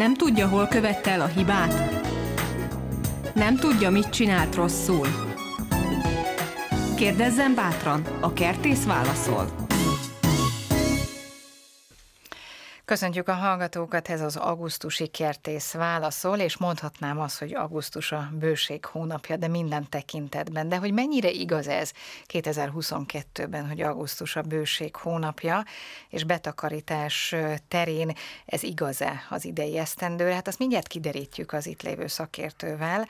Nem tudja, hol követte el a hibát? Nem tudja, mit csinált rosszul? Kérdezzen bátran, a kertész válaszol. Köszöntjük a hallgatókat, ez az augusztusi kertész válaszol, és mondhatnám azt, hogy augusztus a bőség hónapja, de minden tekintetben. De hogy mennyire igaz ez 2022-ben, hogy augusztus a bőség hónapja, és betakarítás terén ez igaz-e az idei esztendőre? Hát azt mindjárt kiderítjük az itt lévő szakértővel.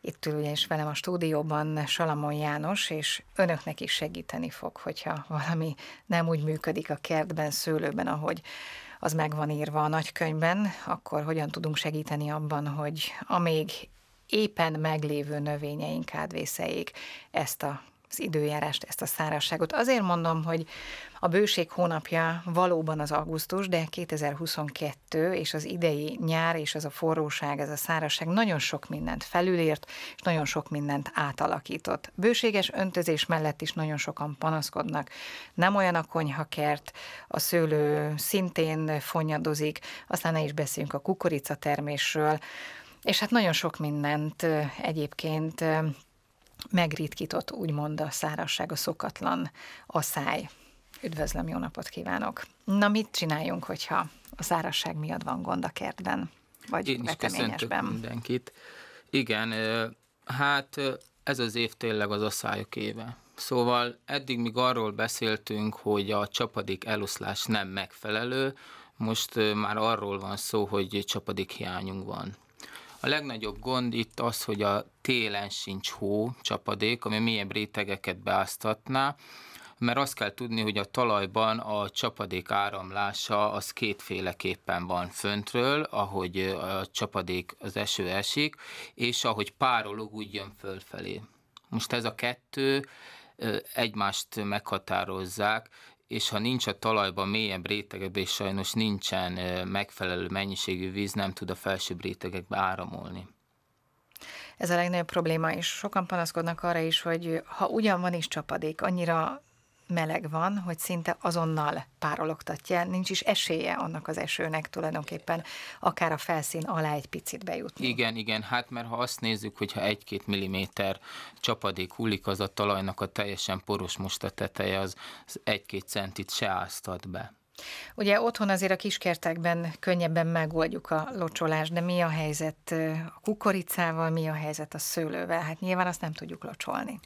Itt ül ugye is velem a stúdióban Salamon János, és önöknek is segíteni fog, hogyha valami nem úgy működik a kertben, szőlőben, ahogy az meg van írva a nagykönyvben, akkor hogyan tudunk segíteni abban, hogy a még éppen meglévő növényeink átvészeljék ezt a az időjárást, ezt a szárazságot. Azért mondom, hogy a bőség hónapja valóban az augusztus, de 2022 és az idei nyár és az a forróság, ez a szárazság nagyon sok mindent felülért, és nagyon sok mindent átalakított. Bőséges öntözés mellett is nagyon sokan panaszkodnak. Nem olyan a konyhakert, a szőlő szintén fonyadozik, aztán ne is beszéljünk a kukoricatermésről, és hát nagyon sok mindent egyébként megritkított, úgymond a szárasság, a szokatlan száj. Üdvözlöm, jó napot kívánok! Na, mit csináljunk, hogyha a szárasság miatt van gond a kertben, vagy Én is köszöntök mindenkit. Igen, hát ez az év tényleg az asszályok éve. Szóval eddig még arról beszéltünk, hogy a csapadék eloszlás nem megfelelő, most már arról van szó, hogy csapadék hiányunk van. A legnagyobb gond itt az, hogy a télen sincs hó, csapadék, ami mélyebb rétegeket beáztatná, mert azt kell tudni, hogy a talajban a csapadék áramlása az kétféleképpen van föntről, ahogy a csapadék, az eső esik, és ahogy párolog, úgy jön fölfelé. Most ez a kettő egymást meghatározzák, és ha nincs a talajban mélyebb rétegekben, és sajnos nincsen megfelelő mennyiségű víz, nem tud a felsőbb rétegekbe áramolni. Ez a legnagyobb probléma, és sokan panaszkodnak arra is, hogy ha ugyan van is csapadék, annyira meleg van, hogy szinte azonnal párologtatja, nincs is esélye annak az esőnek tulajdonképpen akár a felszín alá egy picit bejutni. Igen, igen, hát mert ha azt nézzük, hogyha egy-két milliméter csapadék hullik, az a talajnak a teljesen poros most a teteje, az, egy-két centit se áztat be. Ugye otthon azért a kiskertekben könnyebben megoldjuk a locsolást, de mi a helyzet a kukoricával, mi a helyzet a szőlővel? Hát nyilván azt nem tudjuk locsolni.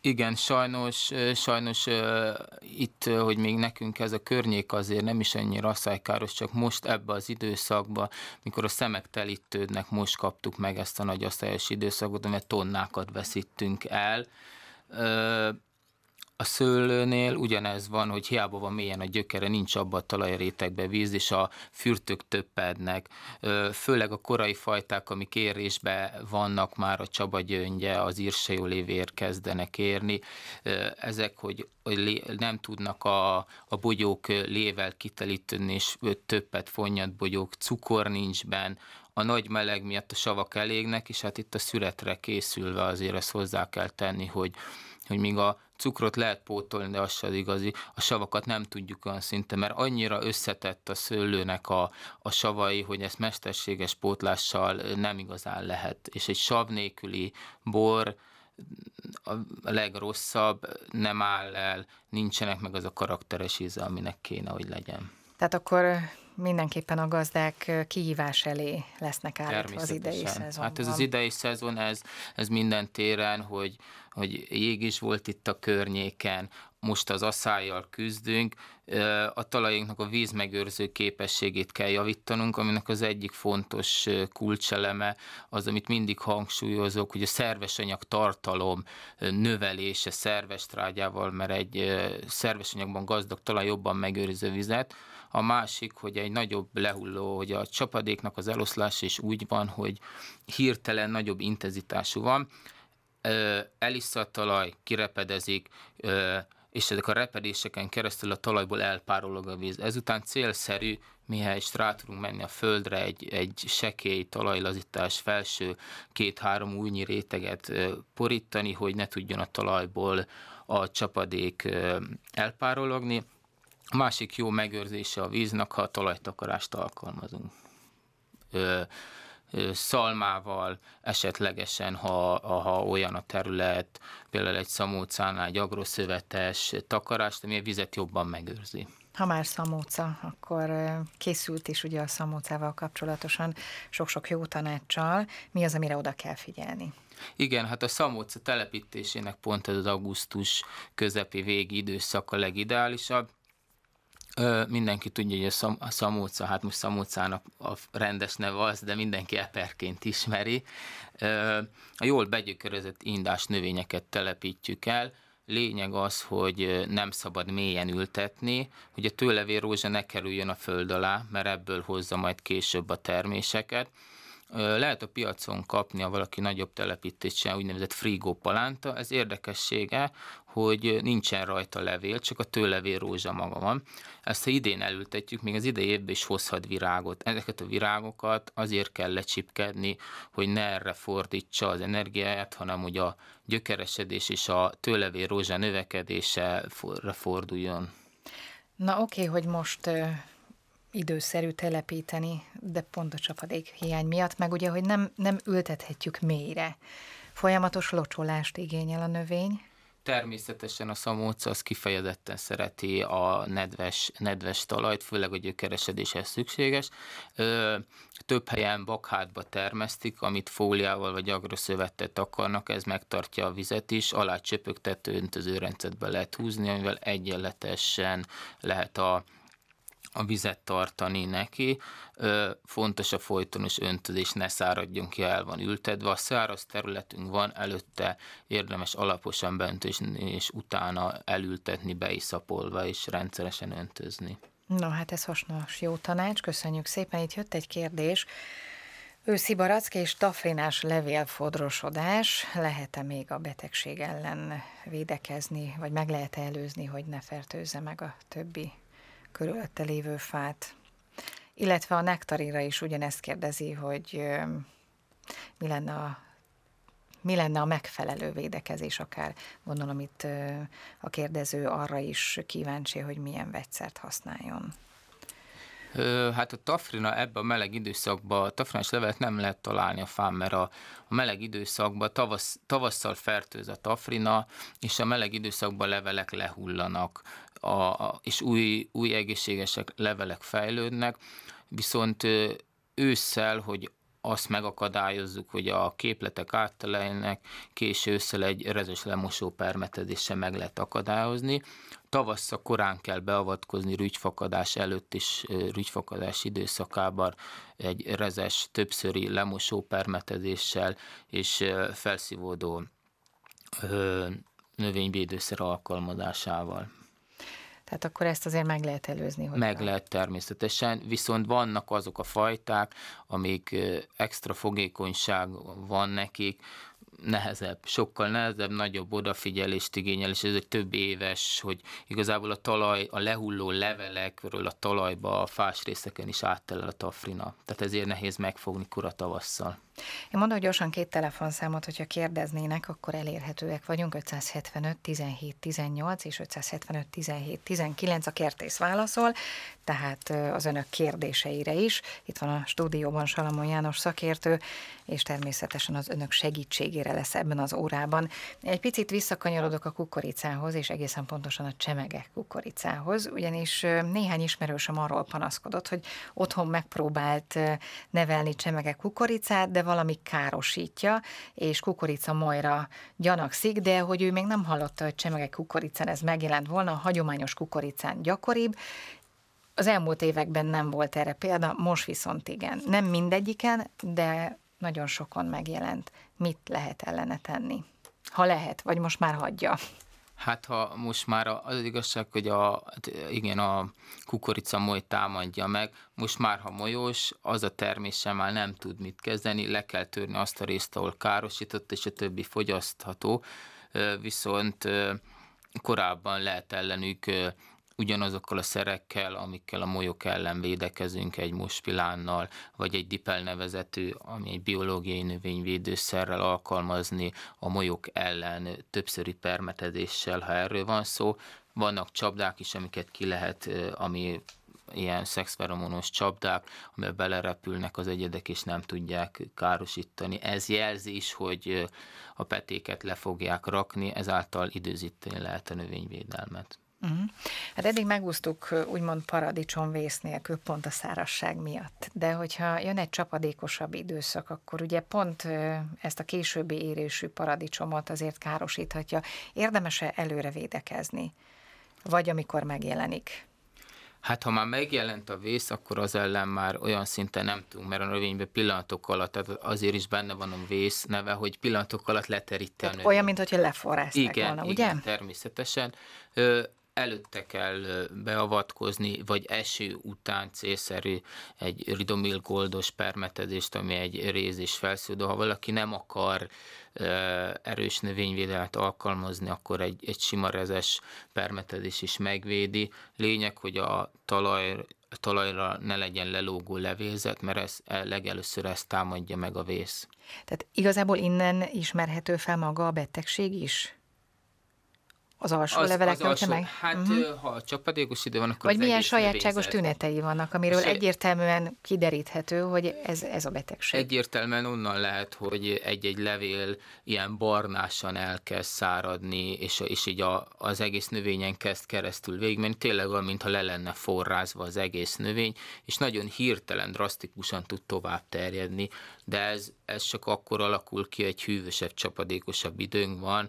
Igen, sajnos, sajnos itt, hogy még nekünk ez a környék azért nem is annyira asszálykáros, csak most ebbe az időszakba, mikor a szemek telítődnek, most kaptuk meg ezt a nagy asszályos időszakot, mert tonnákat veszítünk el a szőlőnél ugyanez van, hogy hiába van mélyen a gyökere, nincs abba a talajrétegbe víz, és a fürtök töppednek. Főleg a korai fajták, amik érésbe vannak már, a Csaba gyöngye, az lévér kezdenek érni. Ezek, hogy, nem tudnak a, a bogyók lével kitelíteni, és többet fonnyat bogyók, cukor nincs benne, a nagy meleg miatt a savak elégnek, és hát itt a szüretre készülve azért ezt hozzá kell tenni, hogy, hogy míg a cukrot lehet pótolni, de az sem igazi, a savakat nem tudjuk olyan szinte, mert annyira összetett a szőlőnek a, a savai, hogy ezt mesterséges pótlással nem igazán lehet. És egy sav nélküli bor, a legrosszabb, nem áll el, nincsenek meg az a karakteres íze, aminek kéne, hogy legyen. Tehát akkor mindenképpen a gazdák kihívás elé lesznek állítva az idei szezonban. Hát ez az idei szezon, ez, ez minden téren, hogy, hogy jég is volt itt a környéken, most az asszályjal küzdünk, a talajainknak a vízmegőrző képességét kell javítanunk, aminek az egyik fontos kulcseleme az, amit mindig hangsúlyozok, hogy a szerves anyag tartalom növelése szerves trágyával, mert egy szerves anyagban gazdag talaj jobban megőriző vizet, a másik, hogy egy nagyobb lehulló, hogy a csapadéknak az eloszlása is úgy van, hogy hirtelen nagyobb intenzitású van, eliszta a talaj, kirepedezik, és ezek a repedéseken keresztül a talajból elpárolog a víz. Ezután célszerű, mihelyest rá tudunk menni a földre egy, egy sekély talajlazítás felső két-három újnyi réteget porítani, hogy ne tudjon a talajból a csapadék elpárologni. A másik jó megőrzése a víznak, ha a talajtakarást alkalmazunk. szalmával, esetlegesen, ha, ha olyan a terület, például egy szamócánál egy agroszövetes takarást, ami a vizet jobban megőrzi. Ha már szamóca, akkor készült is ugye a szamócával kapcsolatosan sok-sok jó tanácssal. Mi az, amire oda kell figyelni? Igen, hát a szamóca telepítésének pont ez az augusztus közepi végi időszak a legideálisabb. Ö, mindenki tudja, hogy a, szam, szamóca, hát most szamócának a rendes neve az, de mindenki eperként ismeri. Ö, a jól begyökerezett indás növényeket telepítjük el, lényeg az, hogy nem szabad mélyen ültetni, hogy a tőlevér rózsa ne kerüljön a föld alá, mert ebből hozza majd később a terméseket. Lehet a piacon kapni, ha valaki nagyobb telepítésen úgynevezett frigó palánta. Ez érdekessége, hogy nincsen rajta levél, csak a tőlevél rózsa maga van. Ezt ha idén elültetjük, még az idei évben is hozhat virágot. Ezeket a virágokat azért kell lecsipkedni, hogy ne erre fordítsa az energiáját, hanem hogy a gyökeresedés és a tőlevél rózsa növekedése forduljon. Na oké, okay, hogy most időszerű telepíteni, de pont a csapadék hiány miatt, meg ugye, hogy nem, nem ültethetjük mélyre. Folyamatos locsolást igényel a növény. Természetesen a szamóca az kifejezetten szereti a nedves, nedves talajt, főleg a gyökeresedéshez szükséges. Ö, több helyen bakhátba termesztik, amit fóliával vagy agroszövettet akarnak, ez megtartja a vizet is, alá csöpögtető öntözőrendszerbe lehet húzni, amivel egyenletesen lehet a a vizet tartani neki. Fontos a folytonos öntözés, ne száradjon ki, el van ültedve. A száraz területünk van, előtte érdemes alaposan beöntözni, és utána elültetni, beiszapolva és rendszeresen öntözni. No, hát ez hasznos, jó tanács, köszönjük szépen. Itt jött egy kérdés. Őszi barack és tafrinás levélfodrosodás lehet-e még a betegség ellen védekezni, vagy meg lehet előzni, hogy ne fertőzze meg a többi körülötte lévő fát. Illetve a nektarira is ugyanezt kérdezi, hogy mi lenne a mi lenne a megfelelő védekezés, akár gondolom itt a kérdező arra is kíváncsi, hogy milyen vegyszert használjon. Hát a tafrina ebben a meleg időszakban, a tafrinás levelet nem lehet találni a fán, mert a, a meleg időszakban tavasz, tavasszal fertőz a tafrina, és a meleg időszakban levelek lehullanak a, és új, új egészségesek levelek fejlődnek, viszont ősszel, hogy azt megakadályozzuk, hogy a képletek áttelejnek, késő ősszel egy rezes lemosó permetezéssel meg lehet akadályozni. Tavasszal korán kell beavatkozni rügyfakadás előtt is, rügyfakadás időszakában egy rezes többszöri lemosó permetezéssel és felszívódó növényvédőszer alkalmazásával. Tehát akkor ezt azért meg lehet előzni. Hogy meg lehet természetesen, viszont vannak azok a fajták, amik extra fogékonyság van nekik, nehezebb, sokkal nehezebb, nagyobb odafigyelést igényel, és ez egy több éves, hogy igazából a talaj, a lehulló levelekről a talajba, a fás részeken is áttelel a tafrina. Tehát ezért nehéz megfogni kora tavasszal. Én mondom gyorsan két telefonszámot, hogyha kérdeznének, akkor elérhetőek vagyunk 575 17 18 és 575 17 19 a kertész válaszol, tehát az önök kérdéseire is. Itt van a stúdióban Salamon János szakértő, és természetesen az önök segítségére lesz ebben az órában. Egy picit visszakanyarodok a kukoricához, és egészen pontosan a csemege kukoricához, ugyanis néhány ismerősöm arról panaszkodott, hogy otthon megpróbált nevelni csemege kukoricát, de valami károsítja, és kukorica majra gyanakszik, de hogy ő még nem hallotta, hogy csemege kukoricán ez megjelent volna, a hagyományos kukoricán gyakoribb, az elmúlt években nem volt erre példa, most viszont igen. Nem mindegyiken, de nagyon sokon megjelent. Mit lehet ellene tenni? Ha lehet, vagy most már hagyja. Hát ha most már az igazság, hogy a, hát igen, a kukorica moly támadja meg, most már ha molyos, az a terméssel már nem tud mit kezdeni, le kell törni azt a részt, ahol károsított, és a többi fogyasztható, viszont korábban lehet ellenük ugyanazokkal a szerekkel, amikkel a molyok ellen védekezünk egy mospilánnal, vagy egy dipel nevezetű, ami egy biológiai növényvédőszerrel alkalmazni a molyok ellen többszöri permetezéssel, ha erről van szó. Vannak csapdák is, amiket ki lehet, ami ilyen szexferomonos csapdák, amiben belerepülnek az egyedek, és nem tudják károsítani. Ez jelzi is, hogy a petéket le fogják rakni, ezáltal időzíteni lehet a növényvédelmet. Uh-huh. Hát eddig megúsztuk úgymond paradicsomvész nélkül pont a szárasság miatt. De hogyha jön egy csapadékosabb időszak, akkor ugye pont ezt a későbbi érésű paradicsomot azért károsíthatja. Érdemes-e előre védekezni? Vagy amikor megjelenik? Hát ha már megjelent a vész, akkor az ellen már olyan szinten nem tudunk, mert a növényben pillanatok alatt, tehát azért is benne van a vész neve, hogy pillanatok alatt növény. Olyan, mint hogyha leforrázták igen, volna, ugye? Igen, természetesen előtte kell beavatkozni, vagy eső után célszerű egy ridomil goldos permetezést, ami egy rézés felszívó. Ha valaki nem akar erős növényvédelmet alkalmazni, akkor egy, egy sima rezes permetezés is megvédi. Lényeg, hogy a talaj, a talajra ne legyen lelógó levélzet, mert ez legelőször ezt támadja meg a vész. Tehát igazából innen ismerhető fel maga a betegség is? Az alsó az, levelek, az alsó, meg? Hát, uh-huh. ha csapadékos idő van, akkor Vagy milyen sajátságos növényzet. tünetei vannak, amiről Se... egyértelműen kideríthető, hogy ez, ez a betegség? Egyértelműen onnan lehet, hogy egy-egy levél ilyen barnásan elkezd száradni, és, és így a, az egész növényen kezd keresztül végigmenni, tényleg olyan, mintha le lenne forrázva az egész növény, és nagyon hirtelen, drasztikusan tud tovább terjedni, de ez, ez csak akkor alakul ki, egy hűvösebb, csapadékosabb időnk van,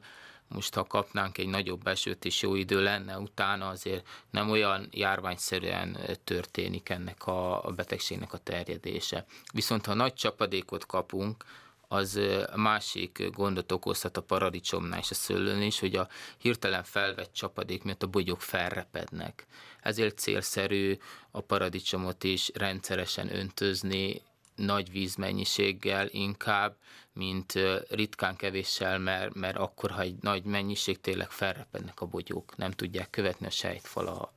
most ha kapnánk egy nagyobb esőt és jó idő lenne, utána azért nem olyan járványszerűen történik ennek a, a betegségnek a terjedése. Viszont ha nagy csapadékot kapunk, az másik gondot okozhat a paradicsomnál és a szőlőn is, hogy a hirtelen felvett csapadék miatt a bogyók felrepednek. Ezért célszerű a paradicsomot is rendszeresen öntözni, nagy vízmennyiséggel inkább, mint ritkán kevéssel, mert, mert akkor, ha egy nagy mennyiség, tényleg felrepednek a bogyók, nem tudják követni a sejtfala.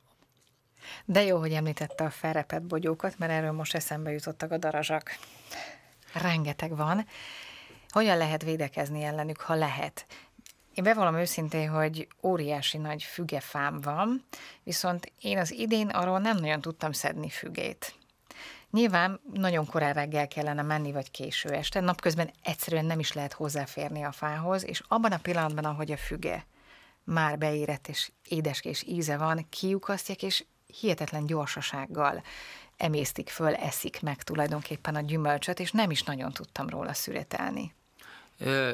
De jó, hogy említette a felrepett bogyókat, mert erről most eszembe jutottak a darazsak. Rengeteg van. Hogyan lehet védekezni ellenük, ha lehet? Én bevallom őszintén, hogy óriási nagy fügefám van, viszont én az idén arról nem nagyon tudtam szedni fügét. Nyilván nagyon korán reggel kellene menni, vagy késő este, napközben egyszerűen nem is lehet hozzáférni a fához, és abban a pillanatban, ahogy a füge már beérett, és édeskés íze van, kiukasztják, és hihetetlen gyorsasággal emésztik föl, eszik meg tulajdonképpen a gyümölcsöt, és nem is nagyon tudtam róla szüretelni.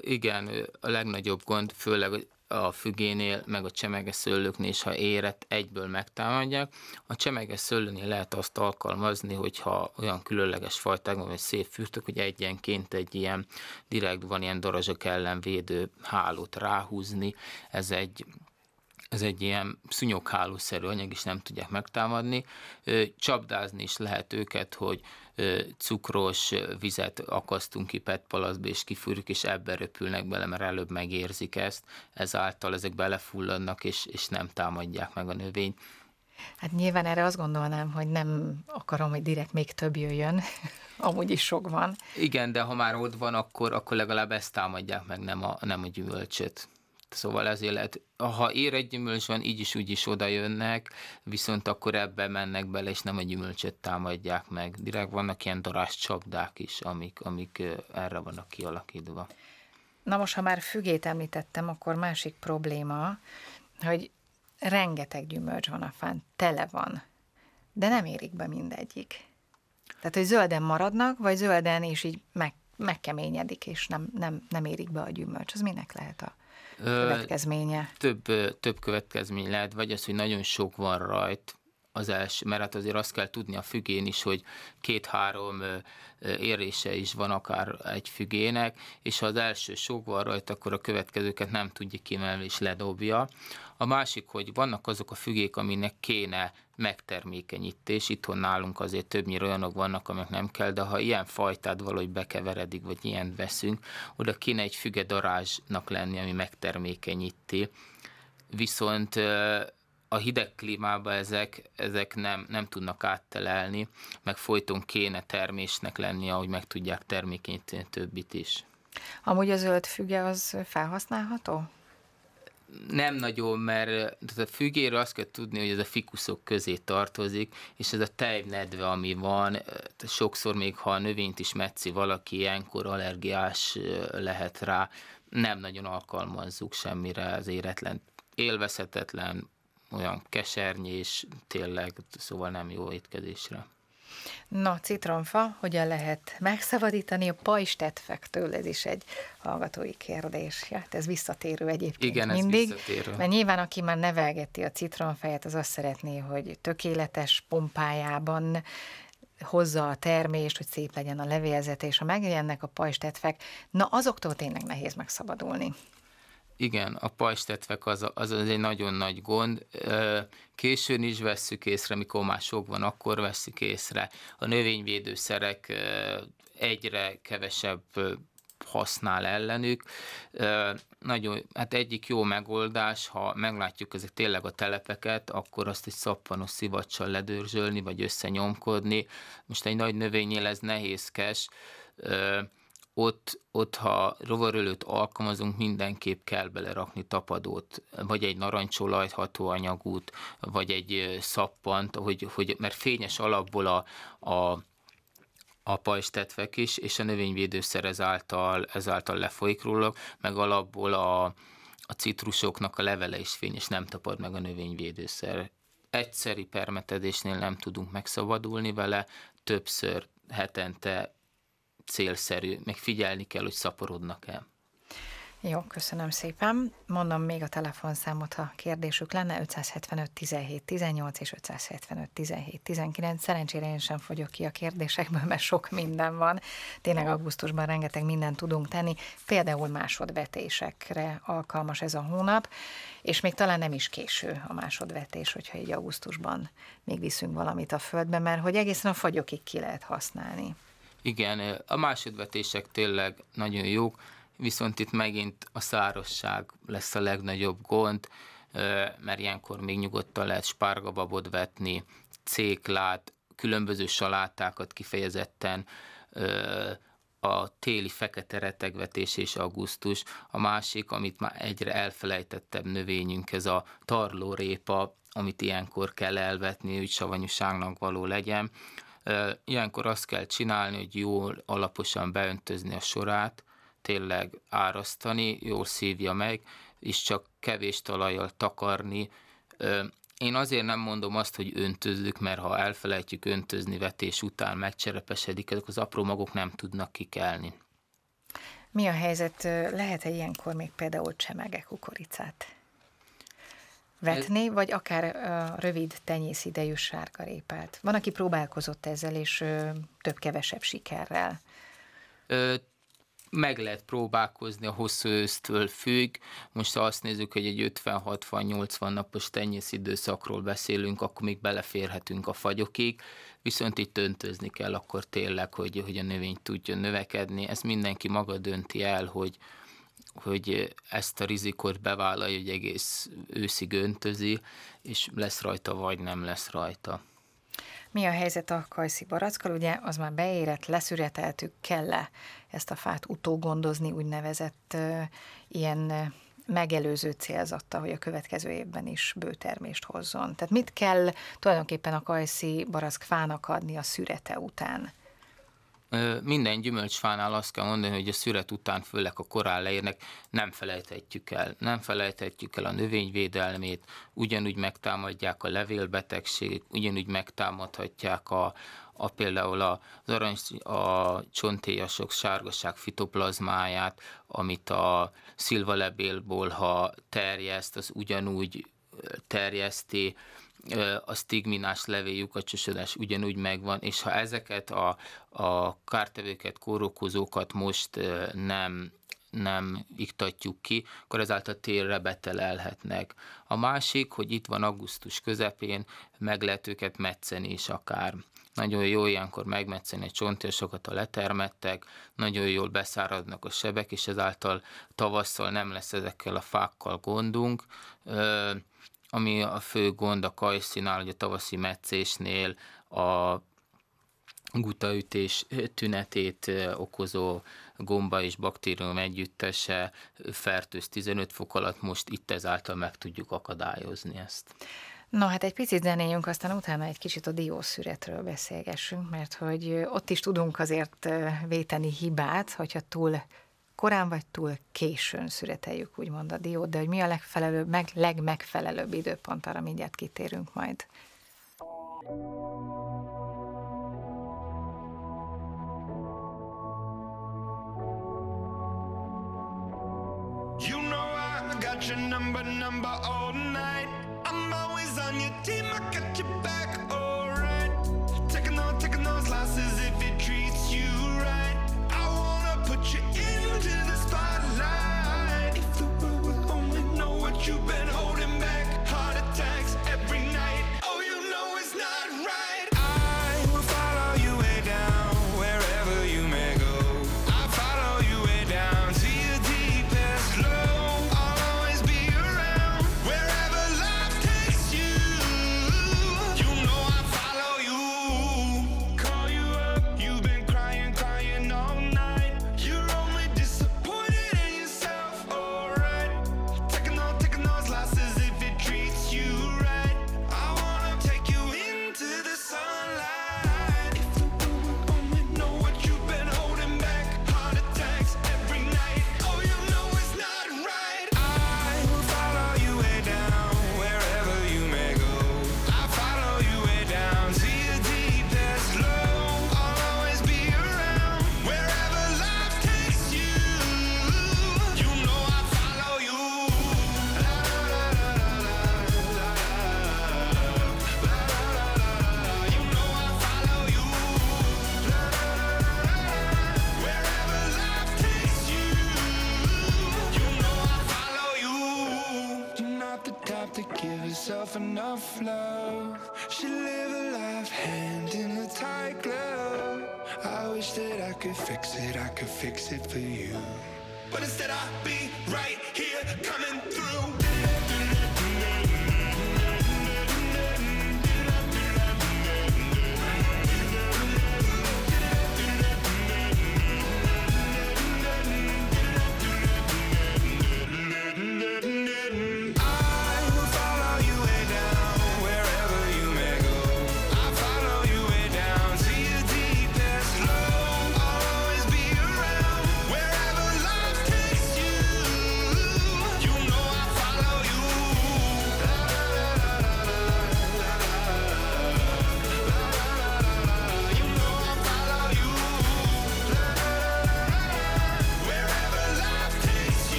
igen, a legnagyobb gond, főleg a fügénél, meg a csemege szőlőknél is, ha érett, egyből megtámadják. A csemege szőlőnél lehet azt alkalmazni, hogyha olyan különleges fajták van, vagy szép fürtök, hogy egyenként egy ilyen direkt van ilyen darazsok ellen védő hálót ráhúzni. Ez egy ez egy ilyen szúnyoghálószerű anyag, és nem tudják megtámadni. Csapdázni is lehet őket, hogy cukros vizet akasztunk ki petpalaszba, és kifúrjuk, és ebbe röpülnek bele, mert előbb megérzik ezt, ezáltal ezek belefulladnak, és, és nem támadják meg a növényt. Hát nyilván erre azt gondolnám, hogy nem akarom, hogy direkt még több jöjjön, amúgy is sok van. Igen, de ha már ott van, akkor, akkor legalább ezt támadják meg, nem a, nem a gyümölcsöt. Szóval ezért lehet, ha ér egy gyümölcs van, így is úgy is oda jönnek, viszont akkor ebbe mennek bele, és nem a gyümölcsöt támadják meg. Direkt vannak ilyen darás csapdák is, amik, amik erre vannak kialakítva. Na most, ha már fügét említettem, akkor másik probléma, hogy rengeteg gyümölcs van a fán, tele van, de nem érik be mindegyik. Tehát, hogy zölden maradnak, vagy zölden, és így meg, megkeményedik, és nem, nem, nem érik be a gyümölcs. Az minek lehet a következménye? Több, több következmény lehet, vagy az, hogy nagyon sok van rajt, az első, mert hát azért azt kell tudni a fügén is, hogy két-három érése is van akár egy fügének, és ha az első sok van rajta, akkor a következőket nem tudja kimelni és ledobja. A másik, hogy vannak azok a fügék, aminek kéne megtermékenyítés. Itthon nálunk azért többnyire olyanok vannak, amik nem kell, de ha ilyen fajtát valahogy bekeveredik, vagy ilyen veszünk, oda kéne egy füge darázsnak lenni, ami megtermékenyíti. Viszont a hideg klímában ezek, ezek nem, nem tudnak áttelelni, meg folyton kéne termésnek lenni, ahogy meg tudják termékenyíteni többit is. Amúgy a zöld füge az felhasználható? nem nagyon, mert a fügéről azt kell tudni, hogy ez a fikuszok közé tartozik, és ez a tejnedve, ami van, sokszor még ha a növényt is metszi valaki, ilyenkor allergiás lehet rá, nem nagyon alkalmazzuk semmire az éretlen, élvezhetetlen, olyan kesernyés, tényleg, szóval nem jó étkezésre. Na, citromfa, hogyan lehet megszabadítani a pajstetfektől? Ez is egy hallgatói kérdés. Ja, hát ez visszatérő egyébként Igen, mindig. Ez visszatérő. Mert nyilván, aki már nevelgeti a citromfejet, az azt szeretné, hogy tökéletes pompájában hozza a termést, hogy szép legyen a levélzete, és ha megjelennek a pajstetfek, na azoktól tényleg nehéz megszabadulni. Igen, a pajstetvek az, az, az egy nagyon nagy gond. Későn is vesszük észre, mikor már sok van, akkor vesszük észre. A növényvédőszerek egyre kevesebb használ ellenük. Nagyon, hát egyik jó megoldás, ha meglátjuk ezek tényleg a telepeket, akkor azt egy szappanos szivacsal ledörzsölni, vagy összenyomkodni. Most egy nagy növénynél ez nehézkes, ott, ott ha rovarölőt alkalmazunk, mindenképp kell belerakni tapadót, vagy egy narancsolajt, hatóanyagút, vagy egy szappant, hogy, hogy, mert fényes alapból a, a a pajstetvek is, és a növényvédőszer ezáltal, ezáltal lefolyik róla, meg alapból a, a citrusoknak a levele is fényes, nem tapad meg a növényvédőszer. Egyszeri permetedésnél nem tudunk megszabadulni vele, többször hetente célszerű, meg figyelni kell, hogy szaporodnak-e. Jó, köszönöm szépen. Mondom még a telefonszámot, ha kérdésük lenne, 575 17 18 és 575 17 19. Szerencsére én sem fogyok ki a kérdésekből, mert sok minden van. Tényleg augusztusban rengeteg mindent tudunk tenni, például másodvetésekre alkalmas ez a hónap, és még talán nem is késő a másodvetés, hogyha egy augusztusban még viszünk valamit a földbe, mert hogy egészen a fagyokig ki lehet használni. Igen, a másodvetések tényleg nagyon jók, viszont itt megint a szárosság lesz a legnagyobb gond, mert ilyenkor még nyugodtan lehet spárgababot vetni, céklát, különböző salátákat kifejezetten, a téli fekete retegvetés és augusztus. A másik, amit már egyre elfelejtettebb növényünk, ez a tarlórépa, amit ilyenkor kell elvetni, hogy savanyúságnak való legyen. Ilyenkor azt kell csinálni, hogy jól alaposan beöntözni a sorát, tényleg árasztani, jól szívja meg, és csak kevés talajjal takarni. Én azért nem mondom azt, hogy öntözzük, mert ha elfelejtjük öntözni vetés után, megcserepesedik, ezek az apró magok nem tudnak kikelni. Mi a helyzet? Lehet-e ilyenkor még például csemege kukoricát? Vetni, vagy akár a rövid tenyészidejű sárgarépát. Van, aki próbálkozott ezzel, és több-kevesebb sikerrel. Ö, meg lehet próbálkozni, a hosszú ősztől függ. Most ha azt nézzük, hogy egy 50-60-80 napos tenyész időszakról beszélünk, akkor még beleférhetünk a fagyokig, viszont itt öntözni kell akkor tényleg, hogy, hogy a növény tudjon növekedni. Ez mindenki maga dönti el, hogy, hogy ezt a rizikot bevállalja, hogy egész őszig öntözi, és lesz rajta, vagy nem lesz rajta. Mi a helyzet a kajszi barackkal? Ugye az már beérett, leszüreteltük, kell-e ezt a fát utógondozni, úgynevezett ilyen megelőző célzatta, hogy a következő évben is bőtermést hozzon. Tehát mit kell tulajdonképpen a kajszi barack fának adni a szürete után? Minden gyümölcsfánál azt kell mondani, hogy a szüret után, főleg a korán leérnek, nem felejthetjük el. Nem felejthetjük el a növényvédelmét, ugyanúgy megtámadják a levélbetegség, ugyanúgy megtámadhatják a, a például az arany, a csontéjasok sárgaság fitoplazmáját, amit a szilvalebélból, ha terjeszt, az ugyanúgy terjeszti, a stigminás levél lyukacsosodás ugyanúgy megvan, és ha ezeket a, a kártevőket, kórokozókat most nem nem iktatjuk ki, akkor ezáltal térre betelelhetnek. A másik, hogy itt van augusztus közepén, meg lehet őket metszeni is akár. Nagyon jó ilyenkor megmetszeni a csontjasokat, a letermettek, nagyon jól beszáradnak a sebek, és ezáltal tavasszal nem lesz ezekkel a fákkal gondunk ami a fő gond a kajszinál, hogy a tavaszi meccésnél a gutaütés tünetét okozó gomba és baktérium együttese fertőz 15 fok alatt, most itt ezáltal meg tudjuk akadályozni ezt. No, hát egy picit zenéljünk, aztán utána egy kicsit a diószüretről beszélgessünk, mert hogy ott is tudunk azért véteni hibát, hogyha túl korán vagy túl későn szüreteljük, úgymond a diót, de hogy mi a legfelelőbb, meg, legmegfelelőbb időpont, arra mindjárt kitérünk majd. Instead I'll be right here coming through.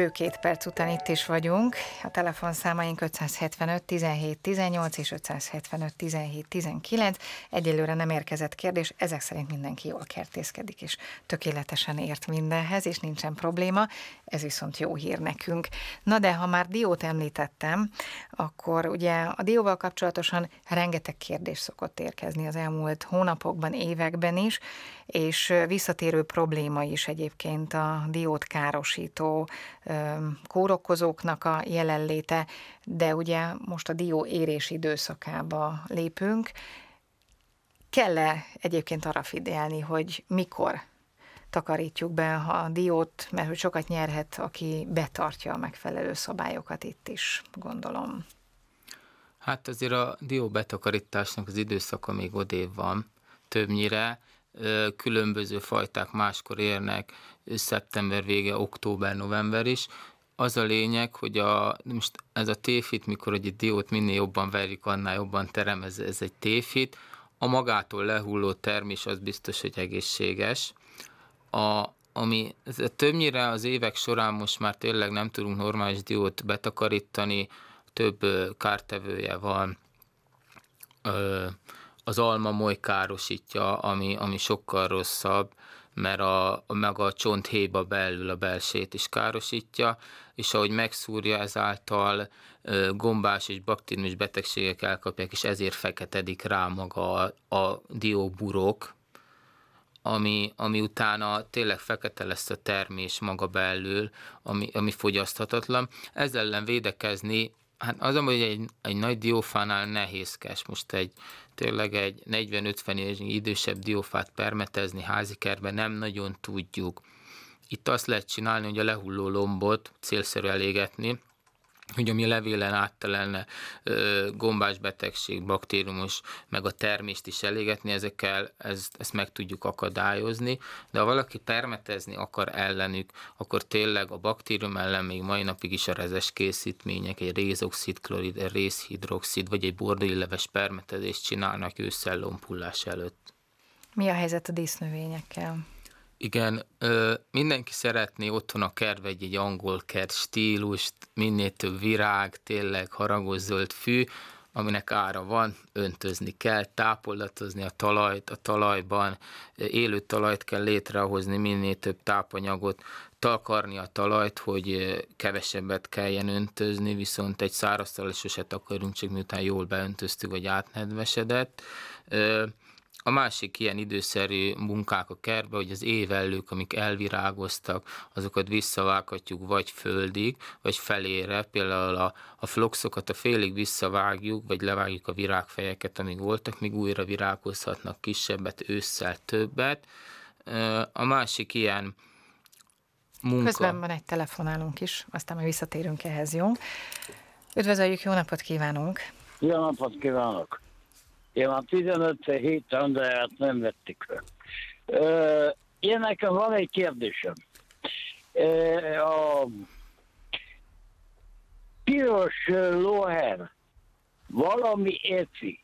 Bő két perc után itt is vagyunk. A telefonszámaink 575 17 18 és 575 17 19. Egyelőre nem érkezett kérdés, ezek szerint mindenki jól kertészkedik, és tökéletesen ért mindenhez, és nincsen probléma. Ez viszont jó hír nekünk. Na de ha már diót említettem, akkor ugye a dióval kapcsolatosan rengeteg kérdés szokott érkezni az elmúlt hónapokban, években is, és visszatérő probléma is egyébként a diót károsító kórokozóknak a jelenléte, de ugye most a dió érés időszakába lépünk. Kell-e egyébként arra figyelni, hogy mikor takarítjuk be a diót, mert hogy sokat nyerhet, aki betartja a megfelelő szabályokat itt is, gondolom. Hát azért a dió betakarításnak az időszaka még odév van, többnyire, különböző fajták máskor érnek, szeptember vége, október, november is. Az a lényeg, hogy a, most ez a téfit, mikor egy diót minél jobban verjük, annál jobban terem, ez, ez egy téfit. A magától lehulló termés az biztos, hogy egészséges. A, ami többnyire az évek során most már tényleg nem tudunk normális diót betakarítani, több kártevője van, az alma moly károsítja, ami, ami sokkal rosszabb, mert a, meg a csonthéba belül a belsét is károsítja, és ahogy megszúrja ezáltal gombás és baktériumos betegségek elkapják, és ezért feketedik rá maga a, a dióburok, ami, ami utána tényleg fekete lesz a termés maga belül, ami, ami fogyaszthatatlan. Ezzel ellen védekezni, hát az, hogy egy, egy nagy diófánál nehézkes. Most egy tényleg egy 40-50 éves idősebb diófát permetezni házikerben nem nagyon tudjuk. Itt azt lehet csinálni, hogy a lehulló lombot célszerű elégetni, hogy ami levélen áttelelne gombás betegség, baktériumos, meg a termést is elégetni, ezekkel ezt, ezt meg tudjuk akadályozni, de ha valaki permetezni akar ellenük, akkor tényleg a baktérium ellen még mai napig is a rezes készítmények, egy rézoxid, klorid, egy részhidroxid, vagy egy bordói leves permetezést csinálnak ősszel lompullás előtt. Mi a helyzet a dísznövényekkel? Igen, mindenki szeretné otthon a kertbe egy, egy angol kert stílust, minél több virág, tényleg haragos zöld fű, aminek ára van, öntözni kell, tápolatozni a talajt, a talajban élő talajt kell létrehozni, minél több tápanyagot, takarni a talajt, hogy kevesebbet kelljen öntözni, viszont egy száraz talaj sose takarunk, csak miután jól beöntöztük, vagy átnedvesedett. A másik ilyen időszerű munkák a kertbe, hogy az évellők, amik elvirágoztak, azokat visszavághatjuk vagy földig, vagy felére. Például a, a floxokat a félig visszavágjuk, vagy levágjuk a virágfejeket, amik voltak, míg újra virágozhatnak kisebbet, ősszel többet. A másik ilyen munka... Közben van egy telefonálunk is, aztán majd visszatérünk ehhez, jó? Üdvözöljük, jó napot kívánunk! Jó napot kívánok! Én már 15 héten, de hát nem vették fel. Én nekem van egy kérdésem. A piros lóher valami érci,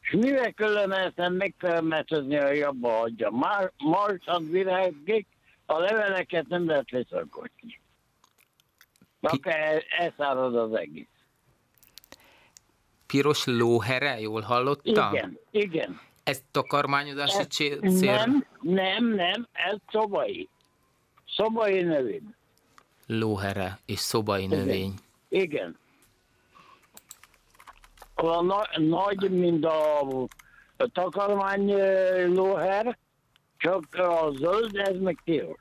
és mivel kellene ezt megtermetezni, a jobba hagyja? Már marsan virágik, a leveleket nem lehet leszakotni. Akkor elszárad az egész piros lóhere, jól hallottam? Igen, igen. Ez takarmányozási cél? Nem, nem, nem, ez szobai. Szobai növény. Lóhere és szobai igen. növény. Igen. A na- nagy, mint a, a takarmány lóher, csak a zöld, ez meg piros.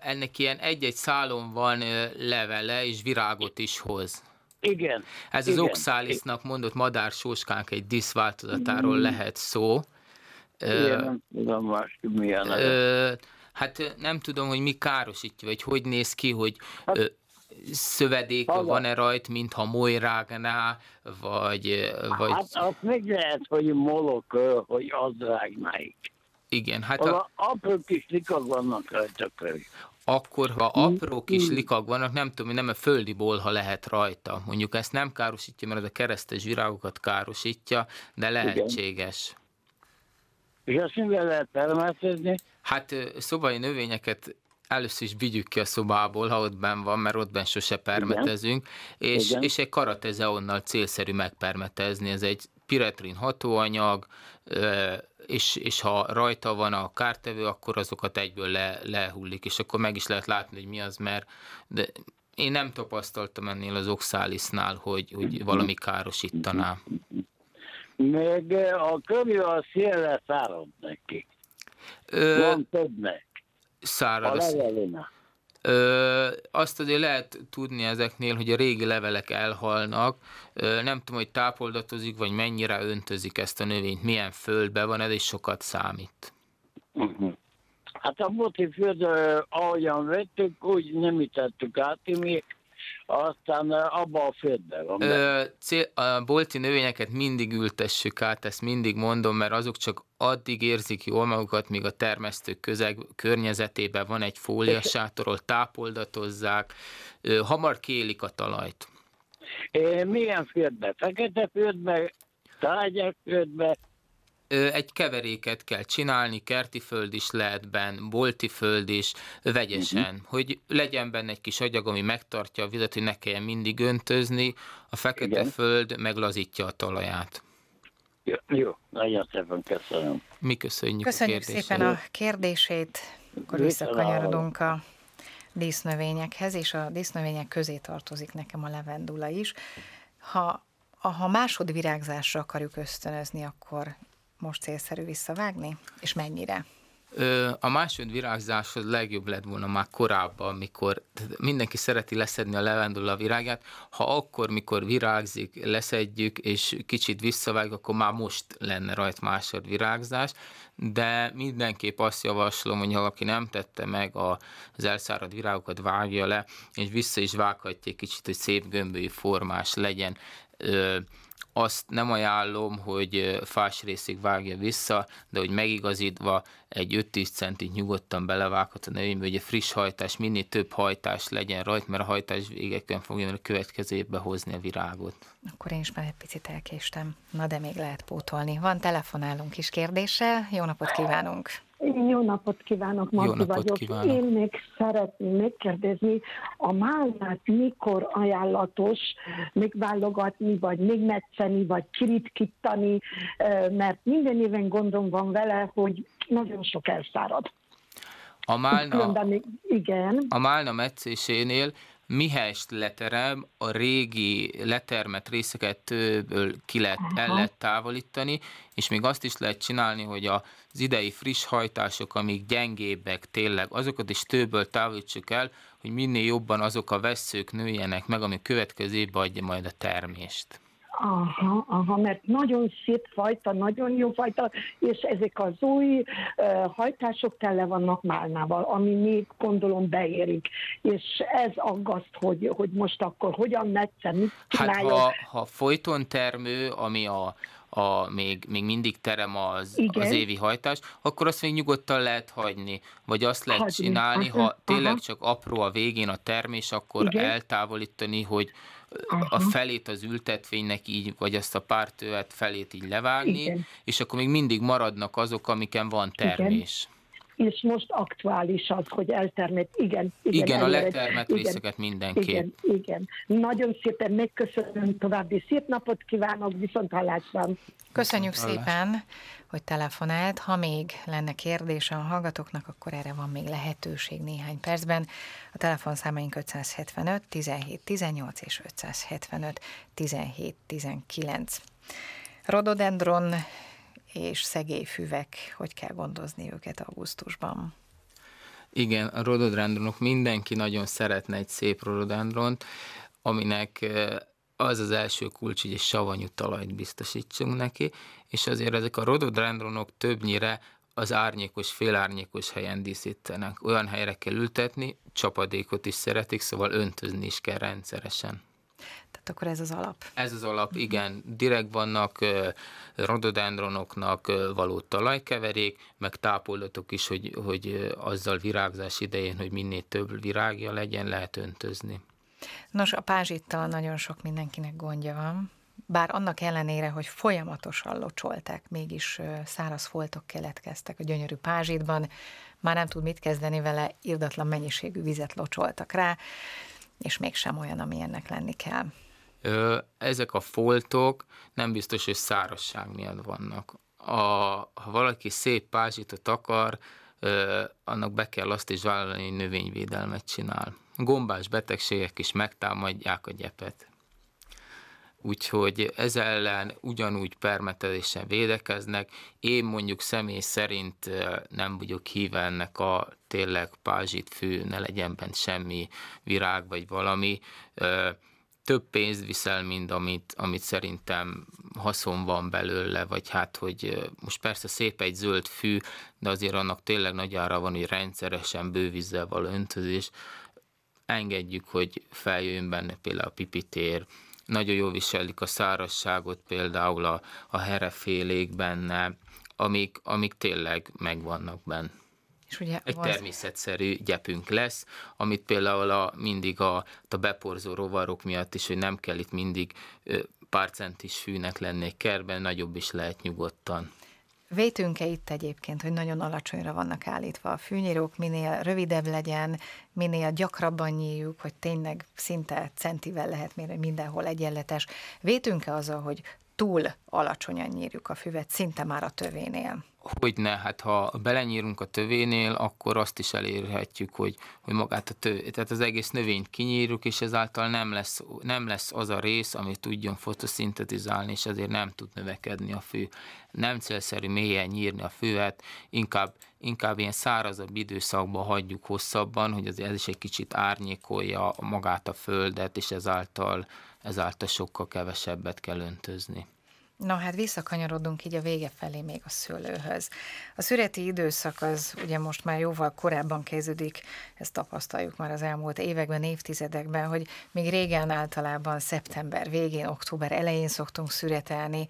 Ennek ilyen egy-egy szálon van levele, és virágot is hoz. Igen. Ez igen. az oxálisznak mondott madársóskánk egy diszváltozatáról mm. lehet szó. Igen, nem tudom más, milyen ö, Hát nem tudom, hogy mi károsítja, vagy hogy néz ki, hogy hát, ö, szövedék van-e rajt, mintha molyrágnál, vagy, vagy... Hát azt meg lehet, hogy molok, hogy az rágnáik. Igen, hát a... apró kis likak vannak rajta akkor ha apró kis likak vannak, nem tudom, nem a földi bolha lehet rajta. Mondjuk ezt nem károsítja, mert ez a keresztes virágokat károsítja, de lehetséges. És azt mivel lehet permetezni? Hát szobai növényeket először is vigyük ki a szobából, ha ott benn van, mert ott benn sose permetezünk, Igen. És, Igen. és egy karatezeonnal célszerű megpermetezni. Ez egy piretrin hatóanyag, és, és ha rajta van a kártevő, akkor azokat egyből le, lehullik, és akkor meg is lehet látni, hogy mi az, mert de én nem tapasztaltam ennél az oxálisznál, hogy, hogy valami károsítaná. Meg a körül a szél szárad neki. Ö, Van többnek. Szárad. A levelina. Ö, azt azért lehet tudni ezeknél, hogy a régi levelek elhalnak. Ö, nem tudom, hogy tápoldatozik, vagy mennyire öntözik ezt a növényt, milyen földbe van, ez is sokat számít. Uh-huh. Hát a boti föld, ahogyan vettük, úgy nem itettük át, mi aztán abba a földben van. Ö, cél, a bolti növényeket mindig ültessük át, ezt mindig mondom, mert azok csak addig érzik jól magukat, míg a termesztő közeg környezetében van egy fóliasátorról, tápoldatozzák, ö, hamar kélik a talajt. É, milyen földbe? Fekete földbe, tárgyak földbe, egy keveréket kell csinálni, kerti föld is lehet benn, bolti föld is, vegyesen, uh-huh. hogy legyen benne egy kis agyag, ami megtartja a vizet, hogy ne kelljen mindig öntözni, a fekete Igen. föld meglazítja a talaját. Jó, jó, nagyon szépen köszönöm. Mi köszönjük Köszönjük a szépen a kérdését, akkor visszakanyarodunk a dísznövényekhez, és a dísznövények közé tartozik nekem a levendula is. Ha, ha másodvirágzásra akarjuk ösztönözni, akkor most célszerű visszavágni, és mennyire? A másod virágzáshoz legjobb lett volna már korábban, mikor mindenki szereti leszedni a levendula virágát, ha akkor, mikor virágzik, leszedjük, és kicsit visszavág, akkor már most lenne rajt másod virágzás, de mindenképp azt javaslom, hogy ha valaki nem tette meg az elszárad virágokat, vágja le, és vissza is vághatja kicsit, hogy szép gömbölyű formás legyen azt nem ajánlom, hogy fás részig vágja vissza, de hogy megigazítva egy 5-10 centit nyugodtan belevághat a növénybe, hogy a friss hajtás, minél több hajtás legyen rajta, mert a hajtás végeken fogja a következő évbe hozni a virágot. Akkor én is már egy picit elkéstem. Na de még lehet pótolni. Van telefonálunk is kérdéssel. Jó napot kívánunk! Jó napot kívánok, Marti vagyok. Kívánok. Én még szeretném megkérdezni, a málnát mikor ajánlatos még válogatni, vagy még metszeni, vagy kiritkítani, mert minden éven gondom van vele, hogy nagyon sok elszárad. A málna, igen. a málna meccésénél mihest leterem, a régi letermet részeket ki lehet, el lehet távolítani, és még azt is lehet csinálni, hogy az idei friss hajtások, amik gyengébbek tényleg, azokat is tőből távolítsuk el, hogy minél jobban azok a veszők nőjenek meg, ami következő évben adja majd a termést. Aha, aha, mert nagyon szép fajta, nagyon jó fajta, és ezek az új uh, hajtások tele vannak málnával, ami még gondolom beérik. És ez aggaszt, hogy, hogy most akkor hogyan metszen, mit csináljon. Hát ha, ha folyton termő, ami a, a, még, még mindig terem az, az évi hajtás, akkor azt még nyugodtan lehet hagyni. Vagy azt lehet hagyni. csinálni, ha tényleg Aha. csak apró a végén a termés, akkor Igen. eltávolítani, hogy Aha. a felét az ültetvénynek így, vagy azt a pártövet felét így levágni, Igen. és akkor még mindig maradnak azok, amiken van termés. Igen és most aktuális az, hogy eltermet. Igen, igen, igen a letermet igen, részeket mindenképp. Igen, igen. Nagyon szépen megköszönöm, további szép napot kívánok, viszont hallásban. Köszönjük szépen, hogy telefonált. Ha még lenne kérdése a hallgatóknak, akkor erre van még lehetőség néhány percben. A telefonszámaink 575 17 18 és 575 17 19. Rododendron és szegélyfüvek, hogy kell gondozni őket augusztusban? Igen, a rododendronok, mindenki nagyon szeretne egy szép rododendront, aminek az az első kulcs, hogy egy savanyú talajt biztosítsunk neki, és azért ezek a rododendronok többnyire az árnyékos, félárnyékos helyen díszítenek. Olyan helyre kell ültetni, csapadékot is szeretik, szóval öntözni is kell rendszeresen. Tehát akkor ez az alap. Ez az alap, igen. Direkt vannak rododendronoknak való talajkeverék, meg tápolatok is, hogy, hogy azzal virágzás idején, hogy minél több virágja legyen, lehet öntözni. Nos, a pázsittal nagyon sok mindenkinek gondja van, bár annak ellenére, hogy folyamatosan locsolták, mégis száraz foltok keletkeztek a gyönyörű pázsitban, már nem tud mit kezdeni vele, irdatlan mennyiségű vizet locsoltak rá, és mégsem olyan, ami ennek lenni kell. Ezek a foltok nem biztos, hogy szárasság miatt vannak. A, ha valaki szép pázsitot akar, annak be kell azt is vállalni, hogy növényvédelmet csinál. Gombás betegségek is megtámadják a gyepet. Úgyhogy ez ellen ugyanúgy permetezésen védekeznek. Én mondjuk személy szerint nem vagyok híve ennek a tényleg pázsit fű, ne legyen bent semmi virág vagy valami több pénzt viszel, mint amit, amit szerintem haszon van belőle, vagy hát, hogy most persze szép egy zöld fű, de azért annak tényleg nagy ára van, hogy rendszeresen bővízzel való öntözés. Engedjük, hogy feljöjjön benne például a pipitér, nagyon jól viselik a szárazságot, például a, a herefélék benne, amik, amik tényleg megvannak benne. És ugye egy az... természetszerű gyepünk lesz, amit például a, mindig a, a beporzó rovarok miatt is, hogy nem kell itt mindig pár centis fűnek lenni egy kerben, nagyobb is lehet nyugodtan. Vétünk-e itt egyébként, hogy nagyon alacsonyra vannak állítva a fűnyírók, minél rövidebb legyen, minél gyakrabban nyíljuk, hogy tényleg szinte centivel lehet mérni, mindenhol egyenletes. Vétünk-e azzal, hogy túl alacsonyan nyírjuk a füvet, szinte már a tövénél? Hogy ne, hát ha belenyírunk a tövénél, akkor azt is elérhetjük, hogy, hogy magát a tő, tehát az egész növényt kinyírjuk, és ezáltal nem lesz, nem lesz az a rész, ami tudjon fotoszintetizálni, és ezért nem tud növekedni a fű. Nem célszerű mélyen nyírni a füvet, inkább, inkább ilyen szárazabb időszakban hagyjuk hosszabban, hogy ez is egy kicsit árnyékolja magát a földet, és ezáltal, ezáltal sokkal kevesebbet kell öntözni. Na hát visszakanyarodunk így a vége felé még a szőlőhöz. A szüreti időszak az ugye most már jóval korábban kezdődik, ezt tapasztaljuk már az elmúlt években, évtizedekben, hogy még régen általában szeptember végén, október elején szoktunk szüretelni,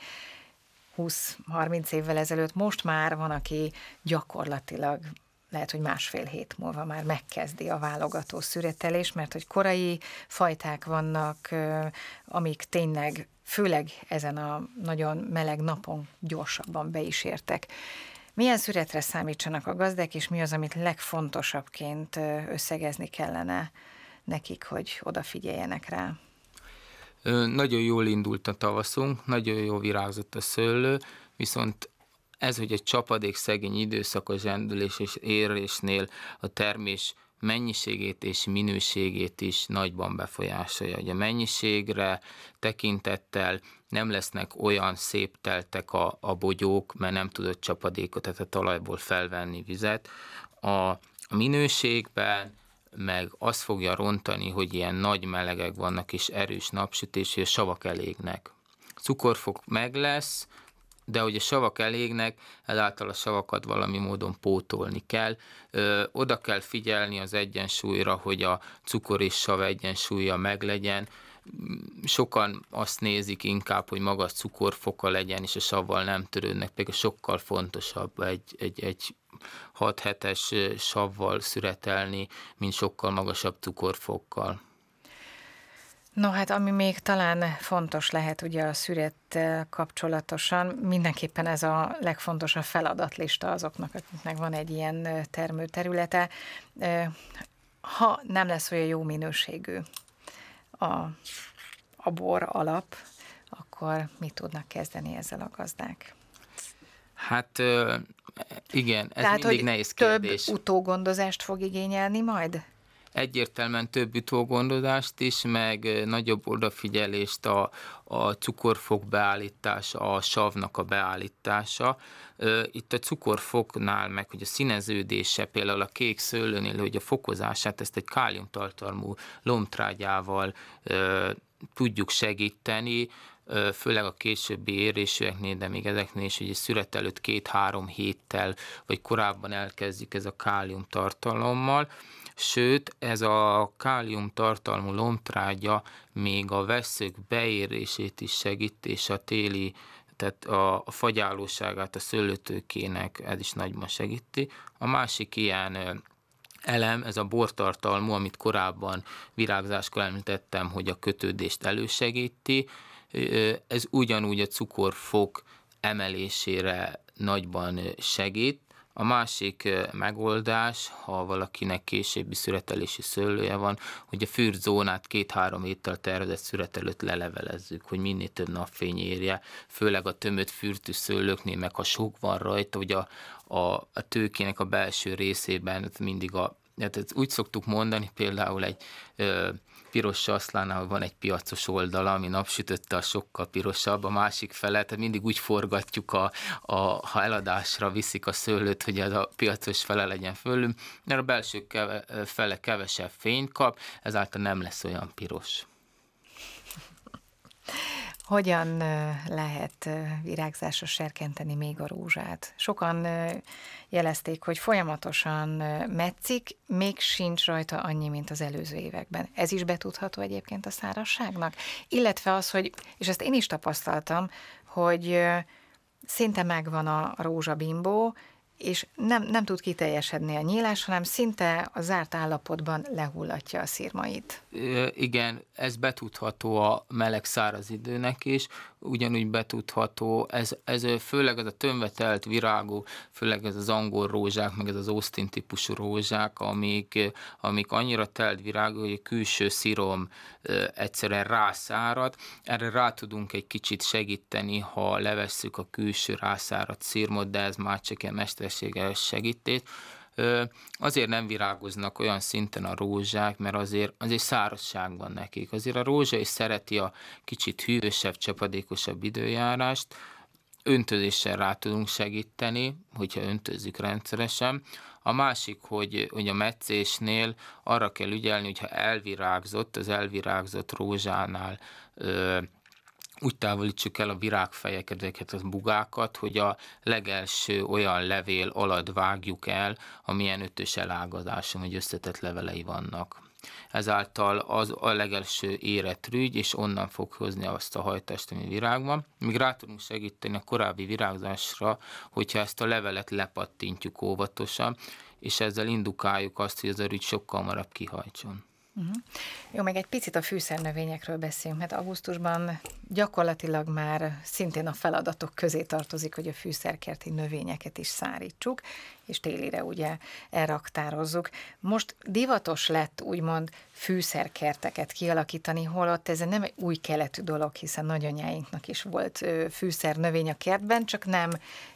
20-30 évvel ezelőtt, most már van, aki gyakorlatilag lehet, hogy másfél hét múlva már megkezdi a válogató szüretelés, mert hogy korai fajták vannak, amik tényleg főleg ezen a nagyon meleg napon gyorsabban be is értek. Milyen szüretre számítsanak a gazdák, és mi az, amit legfontosabbként összegezni kellene nekik, hogy odafigyeljenek rá? Nagyon jól indult a tavaszunk, nagyon jó virágzott a szőlő, viszont ez, hogy egy csapadék szegény időszakos zsendülés és érésnél a termés mennyiségét és minőségét is nagyban befolyásolja. Hogy a mennyiségre tekintettel nem lesznek olyan szép teltek a, a bogyók, mert nem tudott csapadékot, tehát a talajból felvenni vizet. A, a minőségben meg azt fogja rontani, hogy ilyen nagy melegek vannak és erős napsütés, hogy a savak elégnek. Cukorfok meg lesz, de hogy a savak elégnek, ezáltal a savakat valami módon pótolni kell. Ö, oda kell figyelni az egyensúlyra, hogy a cukor és sav egyensúlya meglegyen. Sokan azt nézik inkább, hogy magas cukorfoka legyen, és a savval nem törődnek, pedig sokkal fontosabb egy, egy, egy 6 hetes savval szüretelni, mint sokkal magasabb cukorfokkal. No hát ami még talán fontos lehet ugye a szürettel kapcsolatosan, mindenképpen ez a legfontosabb feladatlista azoknak, akiknek van egy ilyen termőterülete. Ha nem lesz olyan jó minőségű a, a bor alap, akkor mit tudnak kezdeni ezzel a gazdák? Hát igen, ez Tehát, mindig nehéz kérdés. több utógondozást fog igényelni majd? Egyértelműen több utógondozást is, meg nagyobb odafigyelést a, a cukorfok beállítása, a savnak a beállítása. Itt a cukorfoknál, meg hogy a színeződése, például a kék szőlőnél, hogy a fokozását, ezt egy káliumtartalmú lomtrágyával tudjuk segíteni, főleg a későbbi érésűeknél, de még ezeknél is, hogy egy szüret előtt két-három héttel, vagy korábban elkezdjük ez a kálium tartalommal, sőt ez a kálium tartalmú lomtrágya még a veszők beérését is segít, és a téli tehát a, a fagyálóságát a szőlőtőkének ez is nagyban segíti. A másik ilyen elem, ez a bortartalmú, amit korábban virágzáskor említettem, hogy a kötődést elősegíti, ez ugyanúgy a cukorfok emelésére nagyban segít, a másik megoldás, ha valakinek későbbi szüretelési szőlője van, hogy a fürdzónát két-három héttel tervezett szüret előtt lelevelezzük, hogy minél több napfény érje, főleg a tömött fürtű szőlőknél, meg ha sok van rajta, hogy a, a, a tőkének a belső részében mindig a hát úgy szoktuk mondani, például egy ö, piros saszlánál van egy piacos oldala, ami napsütötte a sokkal pirosabb, a másik fele, tehát mindig úgy forgatjuk, a, a, ha eladásra viszik a szőlőt, hogy ez a piacos fele legyen fölül, mert a belső keve, fele kevesebb fényt kap, ezáltal nem lesz olyan piros. Hogyan lehet virágzásra serkenteni még a rózsát? Sokan jelezték, hogy folyamatosan metszik, még sincs rajta annyi, mint az előző években. Ez is betudható egyébként a szárasságnak? Illetve az, hogy, és ezt én is tapasztaltam, hogy szinte megvan a rózsabimbó, és nem, nem tud kiteljesedni a nyílás, hanem szinte a zárt állapotban lehullatja a szírmait. Igen, ez betudható a meleg száraz időnek is, ugyanúgy betudható. Ez, ez főleg ez a tömvetelt virágú, főleg ez az angol rózsák, meg ez az Austin típusú rózsák, amik, amik annyira telt virágú, hogy a külső szírom egyszerűen rászárad. Erre rá tudunk egy kicsit segíteni, ha levesszük a külső rászáradt szírmot, de ez már csak egy mesterséges segítés azért nem virágoznak olyan szinten a rózsák, mert azért, azért szárazság van nekik. Azért a rózsa is szereti a kicsit hűvösebb, csapadékosabb időjárást, öntözéssel rá tudunk segíteni, hogyha öntözzük rendszeresen. A másik, hogy, hogy a meccésnél arra kell ügyelni, hogyha elvirágzott, az elvirágzott rózsánál úgy távolítsuk el a virágfejeket, ezeket a bugákat, hogy a legelső olyan levél alatt vágjuk el, amilyen ötös elágazáson, hogy összetett levelei vannak. Ezáltal az a legelső érett rügy, és onnan fog hozni azt a hajtást, ami virágban. Míg rá tudunk segíteni a korábbi virágzásra, hogyha ezt a levelet lepattintjuk óvatosan, és ezzel indukáljuk azt, hogy az a rügy sokkal hamarabb kihajtson. Uh-huh. Jó, meg egy picit a fűszernövényekről beszélünk, mert augusztusban gyakorlatilag már szintén a feladatok közé tartozik, hogy a fűszerkerti növényeket is szárítsuk, és télire ugye elraktározzuk. Most divatos lett úgymond fűszerkerteket kialakítani, holott ez nem egy új keletű dolog, hiszen nagyanyáinknak is volt fűszernövény a kertben, csak nem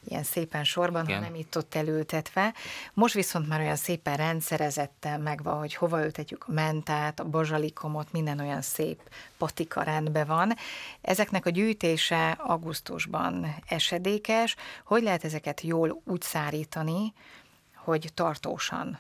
ilyen szépen sorban, Igen. hanem itt-ott elültetve. Most viszont már olyan szépen rendszerezetten megvan, hogy hova ültetjük a mentát, a bazsalikomot, minden olyan szép patika rendben van. Ezeknek a gyűjtése augusztusban esedékes. Hogy lehet ezeket jól úgy szárítani, hogy tartósan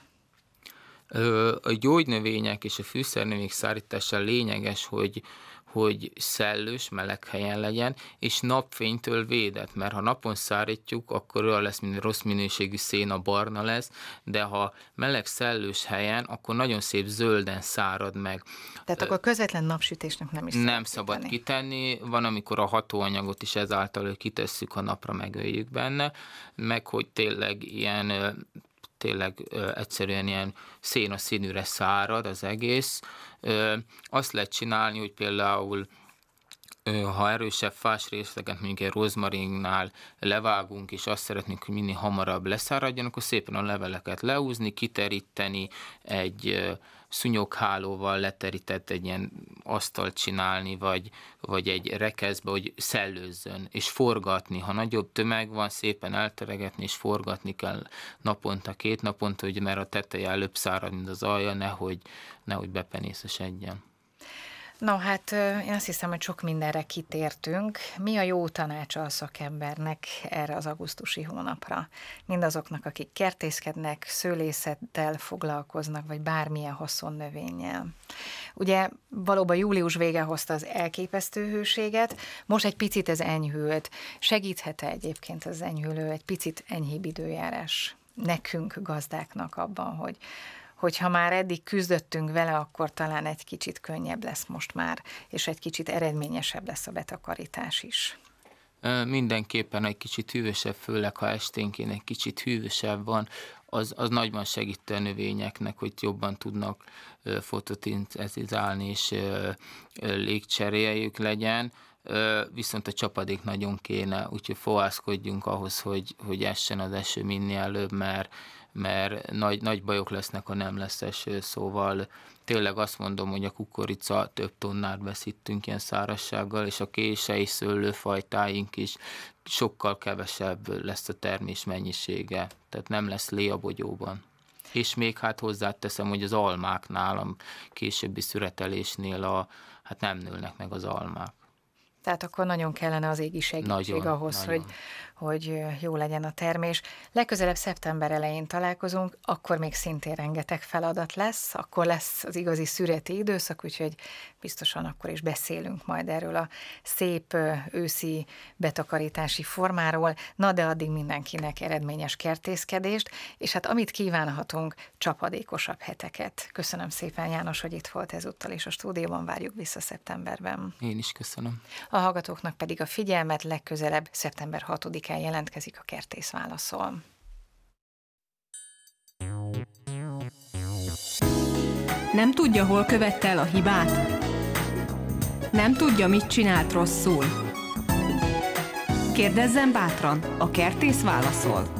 a gyógynövények és a fűszernövények szárítása lényeges, hogy, hogy szellős, meleg helyen legyen, és napfénytől védett, mert ha napon szárítjuk, akkor olyan lesz, mint rossz minőségű szén, a barna lesz, de ha meleg szellős helyen, akkor nagyon szép zölden szárad meg. Tehát akkor közvetlen napsütésnek nem is Nem szabad kitenni. kitenni, van, amikor a hatóanyagot is ezáltal kitesszük a napra, megöljük benne, meg hogy tényleg ilyen tényleg ö, egyszerűen ilyen szénaszínűre szárad az egész. Ö, azt lehet csinálni, hogy például ha erősebb fás részleget, mondjuk egy rozmarinnál levágunk, és azt szeretnénk, hogy minél hamarabb leszáradjon, akkor szépen a leveleket leúzni, kiteríteni egy szúnyoghálóval leterített egy ilyen asztalt csinálni, vagy, vagy egy rekeszbe, hogy szellőzzön, és forgatni. Ha nagyobb tömeg van, szépen elteregetni, és forgatni kell naponta, két naponta, hogy mert a teteje előbb szárad, mint az alja, nehogy, nehogy bepenészesedjen. No, hát én azt hiszem, hogy sok mindenre kitértünk. Mi a jó tanácsa a szakembernek erre az augusztusi hónapra? Mindazoknak, akik kertészkednek, szőlészettel foglalkoznak, vagy bármilyen haszonnövényel. Ugye valóban július vége hozta az elképesztő hőséget, most egy picit ez enyhült. Segíthet-e egyébként az enyhülő egy picit enyhébb időjárás nekünk, gazdáknak abban, hogy hogyha már eddig küzdöttünk vele, akkor talán egy kicsit könnyebb lesz most már, és egy kicsit eredményesebb lesz a betakarítás is. Mindenképpen egy kicsit hűvösebb, főleg ha esténként egy kicsit hűvösebb van, az, az nagyban segít a növényeknek, hogy jobban tudnak fototintetizálni és légcseréljük legyen viszont a csapadék nagyon kéne, úgyhogy fohászkodjunk ahhoz, hogy, hogy essen az eső minél előbb, mert mert nagy, nagy bajok lesznek, ha nem lesz eső, szóval tényleg azt mondom, hogy a kukorica több tonnát veszítünk ilyen szárazsággal, és a kései szőlőfajtáink is sokkal kevesebb lesz a termés mennyisége, tehát nem lesz lé a bogyóban. És még hát hozzáteszem, hogy az almáknál, a későbbi szüretelésnél a, hát nem nőnek meg az almák. Tehát akkor nagyon kellene az égi segítség nagyon, ahhoz, nagyon. hogy hogy jó legyen a termés. Legközelebb szeptember elején találkozunk, akkor még szintén rengeteg feladat lesz, akkor lesz az igazi szüreti időszak, úgyhogy biztosan akkor is beszélünk majd erről a szép őszi betakarítási formáról. Na de addig mindenkinek eredményes kertészkedést, és hát amit kívánhatunk, csapadékosabb heteket. Köszönöm szépen János, hogy itt volt ezúttal, és a stúdióban várjuk vissza szeptemberben. Én is köszönöm. A hallgatóknak pedig a figyelmet legközelebb szeptember 6 kell jelentkezik a kertész válaszol. Nem tudja, hol követte el a hibát? Nem tudja, mit csinált rosszul? Kérdezzen bátran, a kertész válaszol.